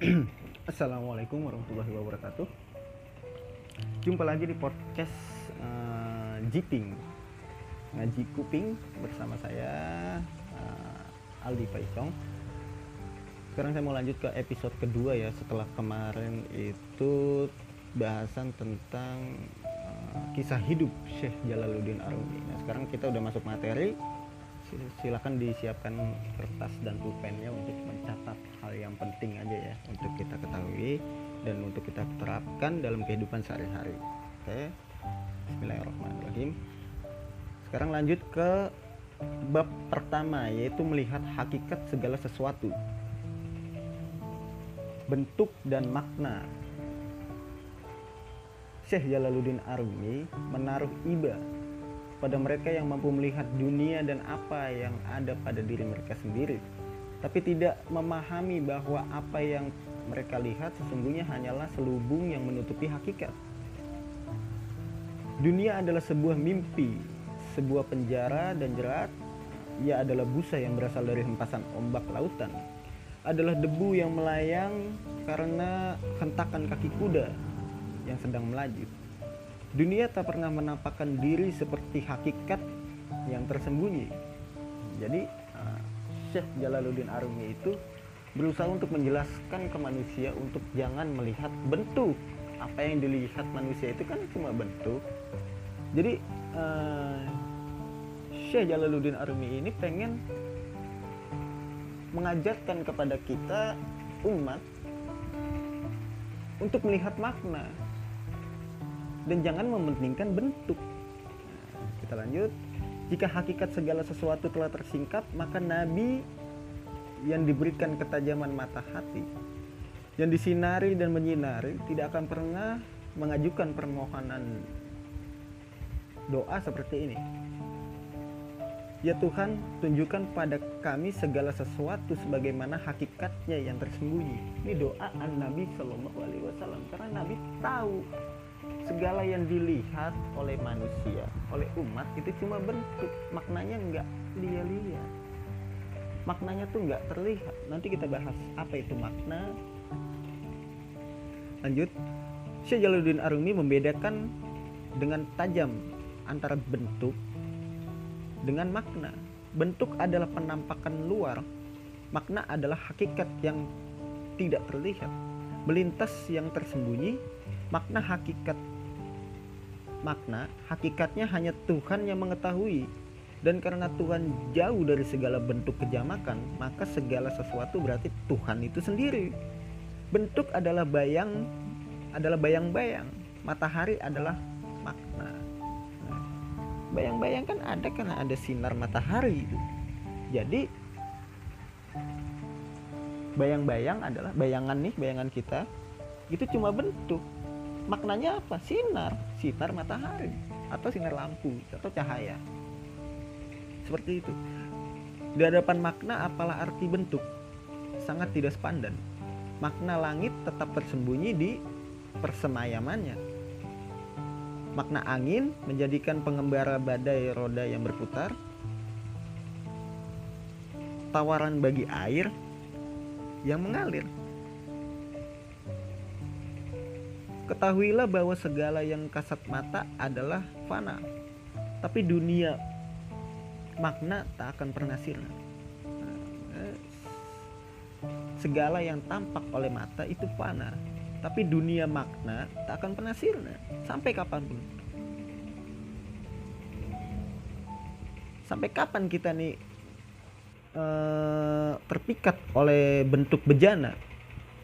Assalamualaikum warahmatullahi wabarakatuh. Jumpa lagi di podcast uh, Jiping Ngaji Kuping bersama saya uh, Aldi Paisong. Sekarang saya mau lanjut ke episode kedua ya setelah kemarin itu bahasan tentang uh, kisah hidup Syekh Jalaluddin Arumi. Nah, sekarang kita udah masuk materi. Silakan disiapkan kertas dan pulpennya untuk mencatat hal yang penting aja ya untuk kita ketahui dan untuk kita terapkan dalam kehidupan sehari-hari. Oke. Bismillahirrahmanirrahim. Sekarang lanjut ke bab pertama yaitu melihat hakikat segala sesuatu. Bentuk dan makna. Syekh Jalaluddin Arumi menaruh iba pada mereka yang mampu melihat dunia dan apa yang ada pada diri mereka sendiri, tapi tidak memahami bahwa apa yang mereka lihat sesungguhnya hanyalah selubung yang menutupi hakikat. Dunia adalah sebuah mimpi, sebuah penjara dan jerat. Ia adalah busa yang berasal dari hempasan ombak lautan. Adalah debu yang melayang karena hentakan kaki kuda yang sedang melaju Dunia tak pernah menampakkan diri seperti hakikat yang tersembunyi. Jadi uh, Syekh Jalaluddin Arumi itu berusaha untuk menjelaskan ke manusia untuk jangan melihat bentuk. Apa yang dilihat manusia itu kan cuma bentuk. Jadi uh, Syekh Jalaluddin Arumi ini pengen mengajarkan kepada kita umat untuk melihat makna dan jangan mementingkan bentuk. Nah, kita lanjut. Jika hakikat segala sesuatu telah tersingkap, maka nabi yang diberikan ketajaman mata hati, yang disinari dan menyinari tidak akan pernah mengajukan permohonan doa seperti ini. Ya Tuhan, tunjukkan pada kami segala sesuatu sebagaimana hakikatnya yang tersembunyi. Ini doa an Nabi Shallallahu Alaihi Wasallam karena Nabi tahu segala yang dilihat oleh manusia, oleh umat itu cuma bentuk, maknanya nggak dia lihat. Maknanya tuh nggak terlihat. Nanti kita bahas apa itu makna. Lanjut, Syekh Jalaluddin Arumi membedakan dengan tajam antara bentuk dengan makna. Bentuk adalah penampakan luar, makna adalah hakikat yang tidak terlihat. Melintas yang tersembunyi, makna hakikat makna hakikatnya hanya Tuhan yang mengetahui. Dan karena Tuhan jauh dari segala bentuk kejamakan maka segala sesuatu berarti Tuhan itu sendiri. Bentuk adalah bayang adalah bayang-bayang. Matahari adalah makna. Nah, bayang-bayang kan ada karena ada sinar matahari itu. Jadi bayang-bayang adalah bayangan nih bayangan kita. Itu cuma bentuk maknanya apa? Sinar. Sinar matahari. Atau sinar lampu. Atau cahaya. Seperti itu. Di hadapan makna apalah arti bentuk? Sangat tidak sepandan. Makna langit tetap tersembunyi di persemayamannya. Makna angin menjadikan pengembara badai roda yang berputar. Tawaran bagi air yang mengalir Ketahuilah bahwa segala yang kasat mata adalah fana, tapi dunia makna tak akan pernah sirna. Segala yang tampak oleh mata itu fana, tapi dunia makna tak akan pernah sirna sampai kapan pun. Sampai kapan kita nih uh, terpikat oleh bentuk bejana?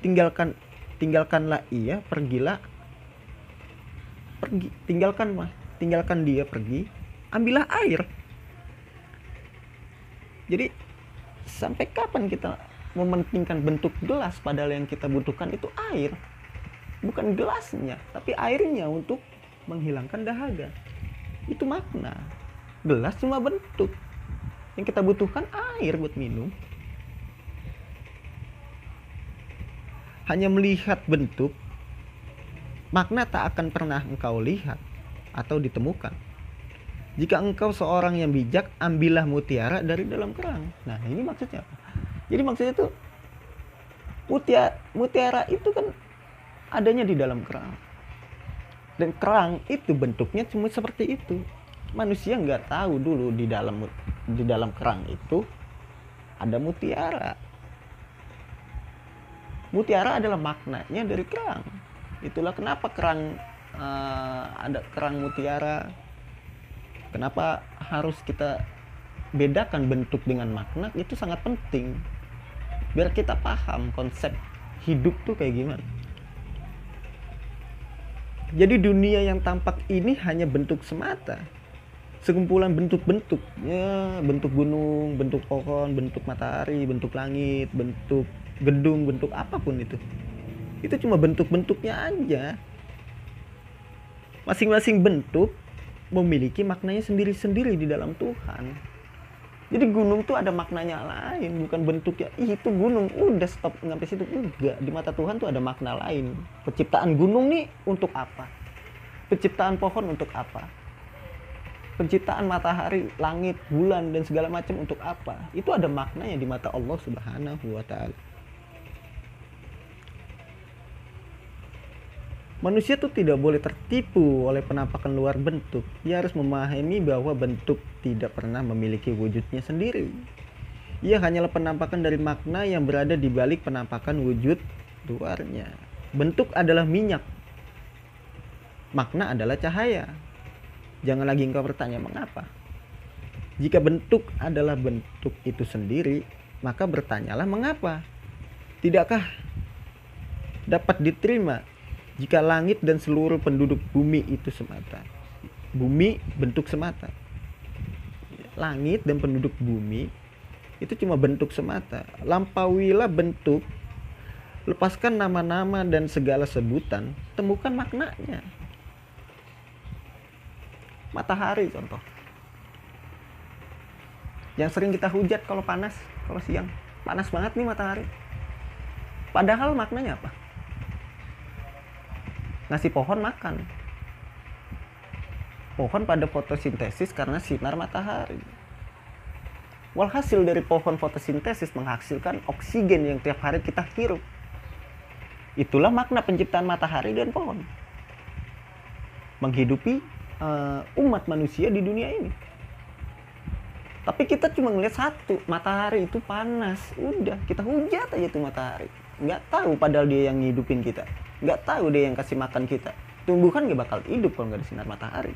Tinggalkan tinggalkanlah ia, pergilah pergi tinggalkan mah tinggalkan dia pergi ambillah air. Jadi sampai kapan kita mementingkan bentuk gelas padahal yang kita butuhkan itu air? Bukan gelasnya tapi airnya untuk menghilangkan dahaga. Itu makna. Gelas cuma bentuk. Yang kita butuhkan air buat minum. Hanya melihat bentuk makna tak akan pernah engkau lihat atau ditemukan. Jika engkau seorang yang bijak, ambillah mutiara dari dalam kerang. Nah, ini maksudnya apa? Jadi maksudnya itu mutiara, mutiara itu kan adanya di dalam kerang dan kerang itu bentuknya cuma seperti itu manusia nggak tahu dulu di dalam di dalam kerang itu ada mutiara mutiara adalah maknanya dari kerang itulah kenapa kerang uh, ada kerang mutiara. Kenapa harus kita bedakan bentuk dengan makna? Itu sangat penting. Biar kita paham konsep hidup tuh kayak gimana. Jadi dunia yang tampak ini hanya bentuk semata. Sekumpulan bentuk-bentuk. Ya bentuk gunung bentuk pohon bentuk matahari bentuk langit bentuk gedung bentuk apa pun itu itu cuma bentuk-bentuknya aja. Masing-masing bentuk memiliki maknanya sendiri-sendiri di dalam Tuhan. Jadi gunung tuh ada maknanya lain bukan bentuknya Ih, itu gunung. Udah stop. Sampai situ enggak di mata Tuhan tuh ada makna lain. Penciptaan gunung nih untuk apa? Penciptaan pohon untuk apa? Penciptaan matahari langit bulan dan segala macam untuk apa? Itu ada maknanya di mata Allah Subhanahu wa taala Manusia tuh tidak boleh tertipu oleh penampakan luar bentuk. Ia harus memahami bahwa bentuk tidak pernah memiliki wujudnya sendiri. Ia hanyalah penampakan dari makna yang berada di balik penampakan wujud luarnya. Bentuk adalah minyak. Makna adalah cahaya. Jangan lagi engkau bertanya mengapa. Jika bentuk adalah bentuk itu sendiri, maka bertanyalah mengapa. Tidakkah dapat diterima jika langit dan seluruh penduduk bumi itu semata bumi bentuk semata. Langit dan penduduk bumi itu cuma bentuk semata. Lampauilah bentuk lepaskan nama-nama dan segala sebutan temukan maknanya. Matahari contoh. Yang sering kita hujat kalau panas kalau siang. Panas banget nih matahari. Padahal maknanya apa ngasih pohon makan. Pohon pada fotosintesis karena sinar matahari. Walhasil dari pohon fotosintesis menghasilkan oksigen yang tiap hari kita hirup. Itulah makna penciptaan matahari dan pohon. Menghidupi uh, umat manusia di dunia ini. Tapi kita cuma ngeliat satu matahari itu panas. Udah kita hujat aja tuh matahari. Nggak tahu padahal dia yang ngidupin kita nggak tahu deh yang kasih makan kita tumbuhan nggak bakal hidup kalau nggak ada sinar matahari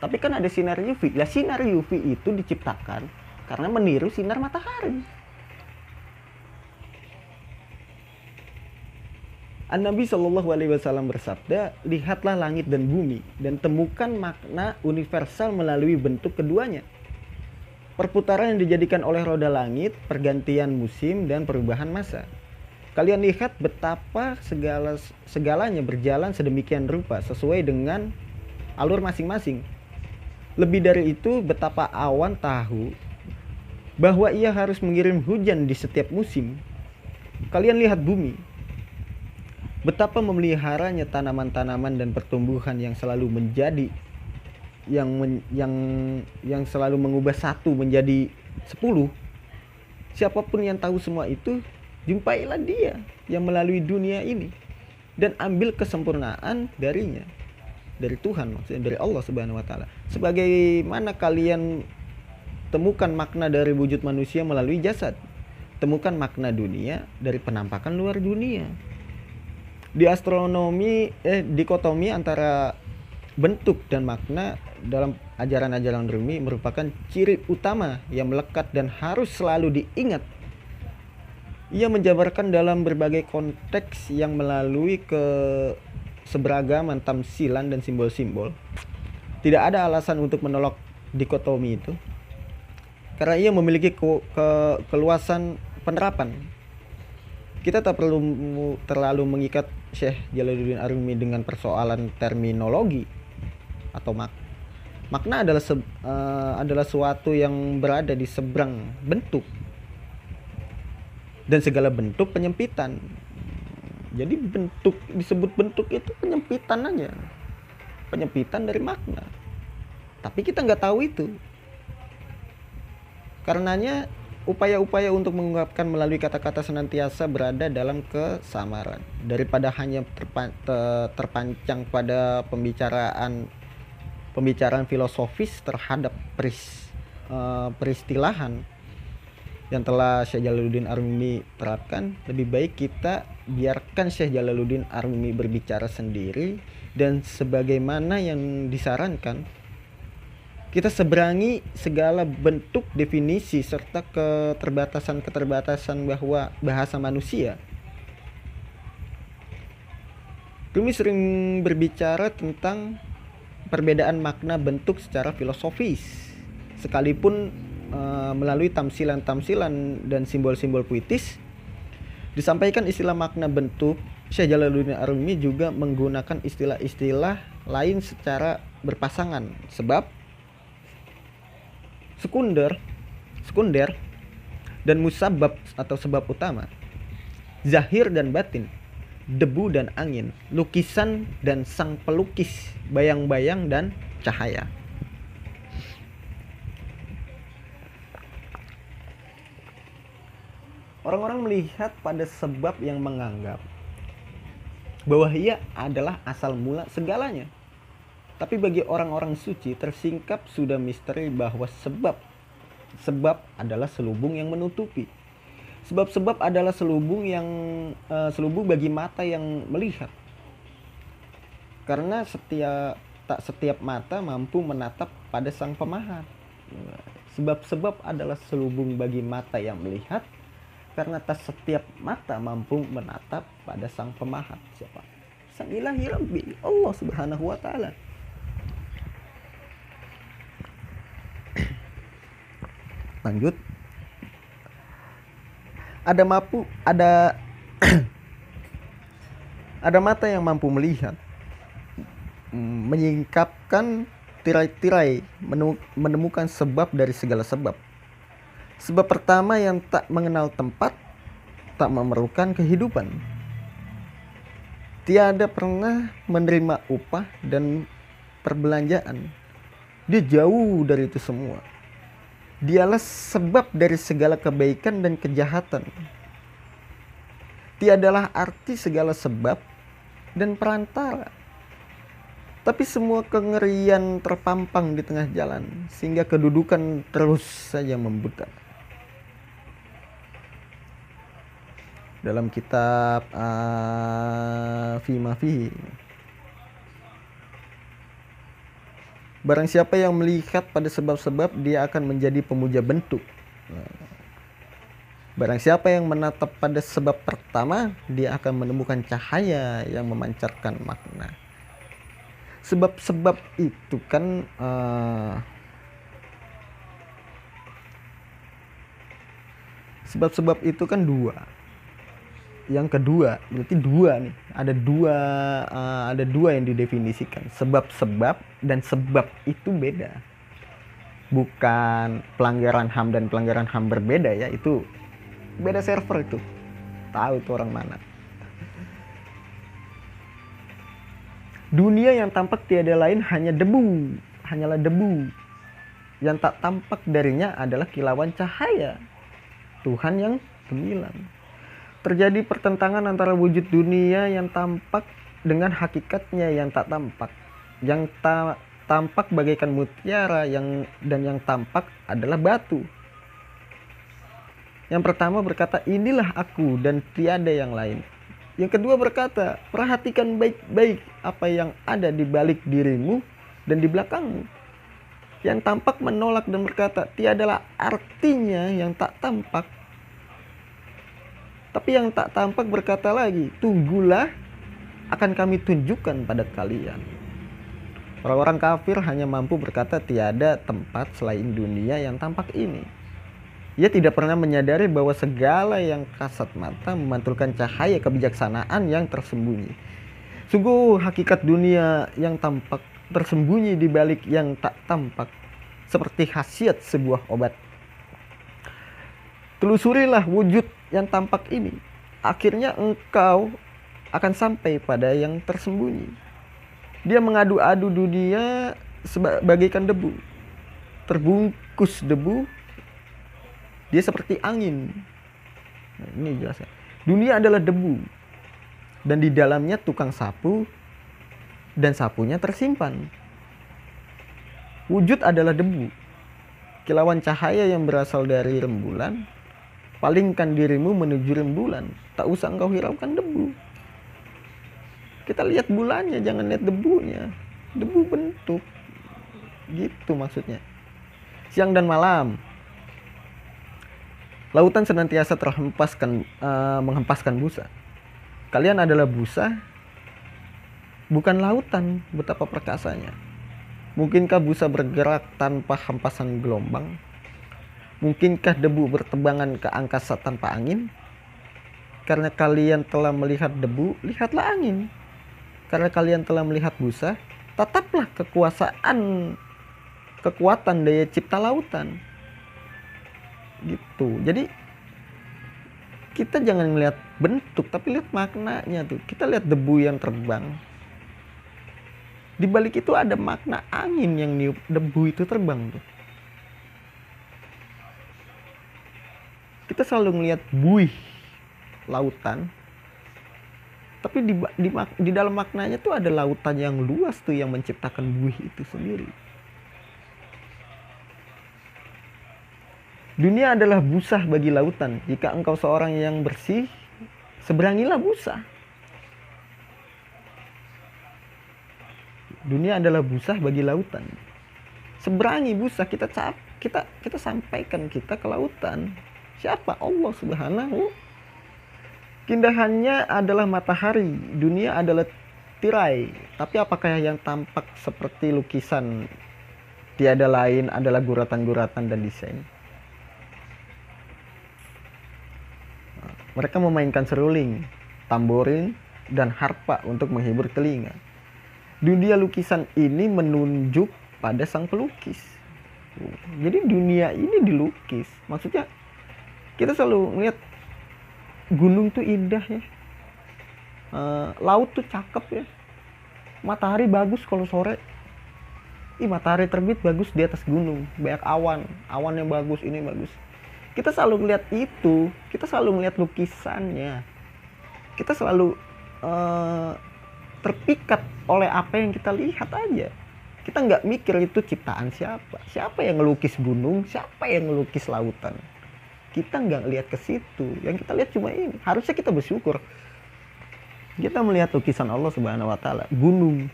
tapi kan ada sinar UV lah sinar UV itu diciptakan karena meniru sinar matahari An Nabi Shallallahu Alaihi Wasallam bersabda, lihatlah langit dan bumi dan temukan makna universal melalui bentuk keduanya. Perputaran yang dijadikan oleh roda langit, pergantian musim dan perubahan masa. Kalian lihat betapa segala segalanya berjalan sedemikian rupa sesuai dengan alur masing-masing. Lebih dari itu, betapa awan tahu bahwa ia harus mengirim hujan di setiap musim. Kalian lihat bumi. Betapa memeliharanya tanaman-tanaman dan pertumbuhan yang selalu menjadi yang men, yang yang selalu mengubah satu menjadi sepuluh. Siapa pun yang tahu semua itu Jumpailah dia yang melalui dunia ini dan ambil kesempurnaan darinya. Dari Tuhan maksudnya dari Allah Subhanahu wa taala. Sebagaimana kalian temukan makna dari wujud manusia melalui jasad, temukan makna dunia dari penampakan luar dunia. Di astronomi eh dikotomi antara bentuk dan makna dalam ajaran-ajaran Rumi merupakan ciri utama yang melekat dan harus selalu diingat ia menjabarkan dalam berbagai konteks yang melalui ke seberagaman tamsilan dan simbol-simbol. Tidak ada alasan untuk menolak dikotomi itu. Karena ia memiliki ke, ke, keluasan penerapan. Kita tak perlu terlalu mengikat Syekh Jalaluddin Arumi dengan persoalan terminologi atau mak makna adalah uh, adalah suatu yang berada di seberang bentuk dan segala bentuk penyempitan. Jadi bentuk disebut bentuk itu penyempitan aja. Penyempitan dari makna. Tapi kita nggak tahu itu. Karenanya upaya-upaya untuk mengungkapkan melalui kata-kata senantiasa berada dalam kesamaran. Daripada hanya terpan, terpancang pada pembicaraan pembicaraan filosofis terhadap peris, uh, peristilahan yang telah Syekh Jalaluddin Arumi terapkan lebih baik kita biarkan Syekh Jalaluddin Arumi berbicara sendiri dan sebagaimana yang disarankan kita seberangi segala bentuk definisi serta keterbatasan-keterbatasan bahwa bahasa manusia. Kami sering berbicara tentang perbedaan makna bentuk secara filosofis, sekalipun e, melalui tamsilan-tamsilan dan simbol-simbol puitis disampaikan istilah makna bentuk. Syekh Jalaluddin Arumi juga menggunakan istilah-istilah lain secara berpasangan, sebab sekunder, sekunder dan musabab atau sebab utama, zahir dan batin, debu dan angin, lukisan dan sang pelukis, bayang-bayang dan cahaya. Orang-orang melihat pada sebab yang menganggap bahwa ia adalah asal mula segalanya. Tapi bagi orang-orang suci tersingkap sudah misteri bahwa sebab sebab adalah selubung yang menutupi. Sebab-sebab adalah selubung yang uh, selubung bagi mata yang melihat. Karena setiap tak setiap mata mampu menatap pada sang pemahat. Sebab-sebab adalah selubung bagi mata yang melihat karena tak setiap mata mampu menatap pada sang pemahat. Siapa? Sang ilahi rabbi Allah subhanahu wa ta'ala. Lanjut. Ada mampu ada ada mata yang mampu melihat menyingkapkan tirai-tirai menemukan sebab dari segala sebab sebab pertama yang tak mengenal tempat tak memerlukan kehidupan tiada pernah menerima upah dan perbelanjaan dia jauh dari itu semua Dialah sebab dari segala kebaikan dan kejahatan. Tiadalah arti segala sebab dan perantara. Tapi semua kengerian terpampang di tengah jalan sehingga kedudukan terus saja membuta. Dalam kitab uh, Fima Fihi Barang siapa yang melihat pada sebab-sebab dia akan menjadi pemuja bentuk. Barang siapa yang menatap pada sebab pertama, dia akan menemukan cahaya yang memancarkan makna. Sebab-sebab itu kan uh, sebab-sebab itu kan dua yang kedua berarti dua nih. Ada dua uh, ada dua yang didefinisikan. Sebab-sebab dan sebab itu beda. Bukan pelanggaran ham dan pelanggaran ham berbeda ya itu beda server itu. Tahu tuh orang mana. Dunia yang tampak tiada lain hanya debu hanyalah debu. Yang tak tampak darinya adalah kilauan cahaya Tuhan yang gemilang terjadi pertentangan antara wujud dunia yang tampak dengan hakikatnya yang tak tampak. Yang ta tampak bagaikan mutiara yang dan yang tampak adalah batu. Yang pertama berkata, "Inilah aku dan tiada yang lain." Yang kedua berkata, "Perhatikan baik-baik apa yang ada di balik dirimu dan di belakangmu." Yang tampak menolak dan berkata, "Tiadalah artinya yang tak tampak." Tapi yang tak tampak berkata lagi, tunggulah akan kami tunjukkan pada kalian. Orang-orang kafir hanya mampu berkata tiada tempat selain dunia yang tampak ini. Ia tidak pernah menyadari bahwa segala yang kasat mata memantulkan cahaya kebijaksanaan yang tersembunyi. Sungguh hakikat dunia yang tampak tersembunyi di balik yang tak tampak, seperti khasiat sebuah obat. Telusurilah wujud yang tampak ini, akhirnya engkau akan sampai pada yang tersembunyi. Dia mengadu-adu dunia sebagaikan debu, terbungkus debu dia seperti angin nah, ini jelas ya. dunia adalah debu dan di dalamnya tukang sapu dan sapunya tersimpan wujud adalah debu kilauan cahaya yang berasal dari rembulan palingkan dirimu menuju rembulan tak usah engkau hiraukan debu. Kita lihat bulannya jangan lihat debunya. Debu bentuk. Gitu maksudnya. Siang dan malam. Lautan senantiasa terhempaskan uh, menghempaskan busa. Kalian adalah busa bukan lautan betapa perkasanya. Mungkinkah busa bergerak tanpa hempasan gelombang mungkinkah debu bertebangan ke angkasa tanpa angin karena kalian telah melihat debu lihatlah angin karena kalian telah melihat busa, tetaplah kekuasaan kekuatan daya cipta lautan. Gitu. Jadi kita jangan melihat bentuk tapi lihat maknanya tuh. Kita lihat debu yang terbang. Di balik itu ada makna angin yang niup debu itu terbang tuh. Kita selalu melihat buih lautan tapi di, di, di dalam maknanya tuh ada lautan yang luas tuh yang menciptakan buih itu sendiri. Dunia adalah busa bagi lautan. Jika engkau seorang yang bersih seberangilah busa. Dunia adalah busa bagi lautan. Seberangi busa kita cap kita kita sampaikan kita ke lautan siapa Allah subhanahu Keindahannya adalah matahari, dunia adalah tirai. Tapi apakah yang tampak seperti lukisan tiada lain adalah guratan-guratan dan desain? Mereka memainkan seruling, tamborin, dan harpa untuk menghibur telinga. Dunia lukisan ini menunjuk pada sang pelukis. Jadi dunia ini dilukis. Maksudnya kita selalu melihat gunung tuh indah ya. Uh, laut tuh cakep ya. Matahari bagus kalau sore. Ih, matahari terbit bagus di atas gunung. Banyak awan. Awannya bagus ini bagus. Kita selalu melihat itu. Kita selalu melihat lukisannya. Kita selalu uh, terpikat oleh apa yang kita lihat aja. Kita nggak mikir itu ciptaan siapa. Siapa yang ngelukis gunung? Siapa yang ngelukis lautan kita nggak lihat ke situ. Yang kita lihat cuma ini. Harusnya kita bersyukur. Kita melihat lukisan Allah Subhanahu Wa Taala. Gunung.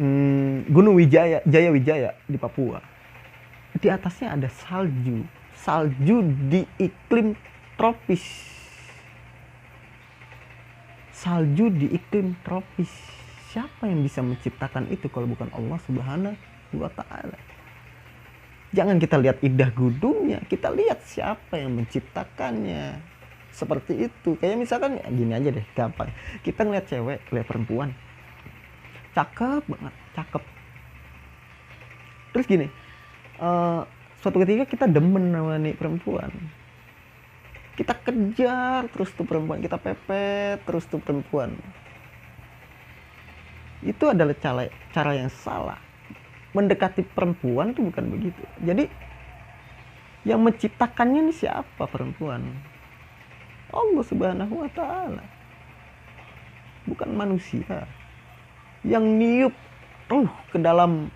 Hmm, Gunung Wijaya Jaya Wijaya di Papua. Di atasnya ada salju. Salju di iklim tropis. Salju di iklim tropis. Siapa yang bisa menciptakan itu kalau bukan Allah Subhanahu wa taala Jangan kita lihat indah gunungnya, kita lihat siapa yang menciptakannya. Seperti itu. Kayak misalkan ya gini aja deh, gampang. Kita ngeliat cewek, lihat perempuan. Cakep banget, cakep. Terus gini, uh, suatu ketika kita demen sama nih perempuan. Kita kejar terus tuh perempuan, kita pepet terus tuh perempuan. Itu adalah cara yang salah mendekati perempuan tuh bukan begitu. Jadi yang menciptakannya ini siapa perempuan? Allah Subhanahu wa taala. Bukan manusia. Yang niup uh ke dalam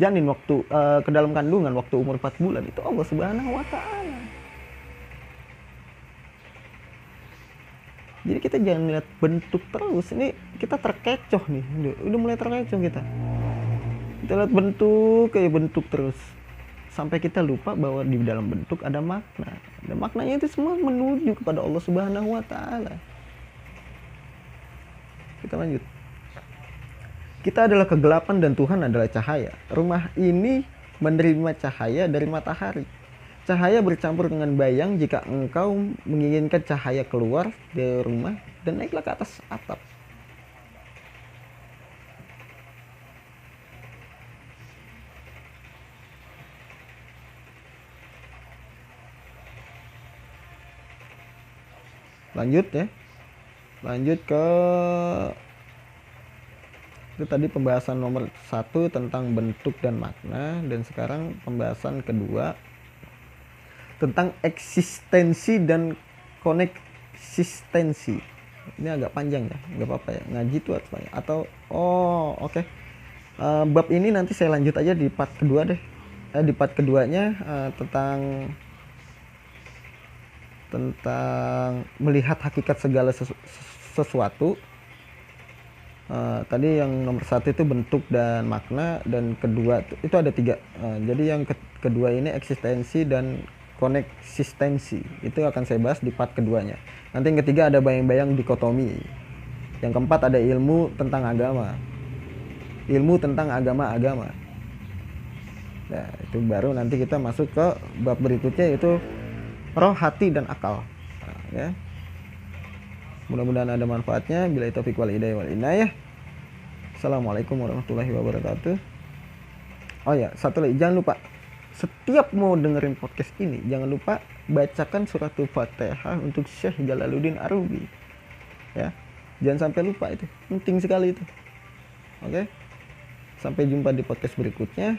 janin waktu uh, ke dalam kandungan waktu umur 4 bulan itu Allah Subhanahu wa taala. Jadi kita jangan lihat bentuk terus. Ini kita terkecoh nih. Udah mulai terkecoh kita kita lihat bentuk kayak bentuk terus. Sampai kita lupa bahwa di dalam bentuk ada makna. Dan maknanya itu semua menuju kepada Allah Subhanahu wa taala. Kita lanjut. Kita adalah kegelapan dan Tuhan adalah cahaya. Rumah ini menerima cahaya dari matahari. Cahaya bercampur dengan bayang jika engkau menginginkan cahaya keluar dari rumah dan naiklah ke atas atap lanjut ya. Lanjut ke itu tadi pembahasan nomor satu tentang bentuk dan makna dan sekarang pembahasan kedua tentang eksistensi dan koneksistensi. Ini agak panjang ya nggak apa-apa ya. Ngaji itu apa atau oh oke. Okay. uh, bab ini nanti saya lanjut aja di part kedua deh. Eh, di part keduanya uh, tentang tentang melihat hakikat segala sesu sesuatu uh, tadi yang nomor satu itu bentuk dan makna dan kedua itu ada tiga. Uh, jadi yang ke kedua ini eksistensi dan koneksistensi. Itu akan saya bahas di part keduanya. Nanti yang ketiga ada bayang-bayang dikotomi. Yang keempat ada ilmu tentang agama. Ilmu tentang agama-agama. Nah itu baru nanti kita masuk ke bab berikutnya yaitu roh, hati, dan akal. Nah, ya. Mudah-mudahan ada manfaatnya. Bila itu wal hidayah wal inayah. Assalamualaikum warahmatullahi wabarakatuh. Oh ya, satu lagi jangan lupa setiap mau dengerin podcast ini jangan lupa bacakan surat Fatihah untuk Syekh Jalaluddin Arubi. Ya. Jangan sampai lupa itu. Penting sekali itu. Oke. Sampai jumpa di podcast berikutnya.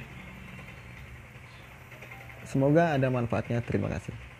Semoga ada manfaatnya. Terima kasih.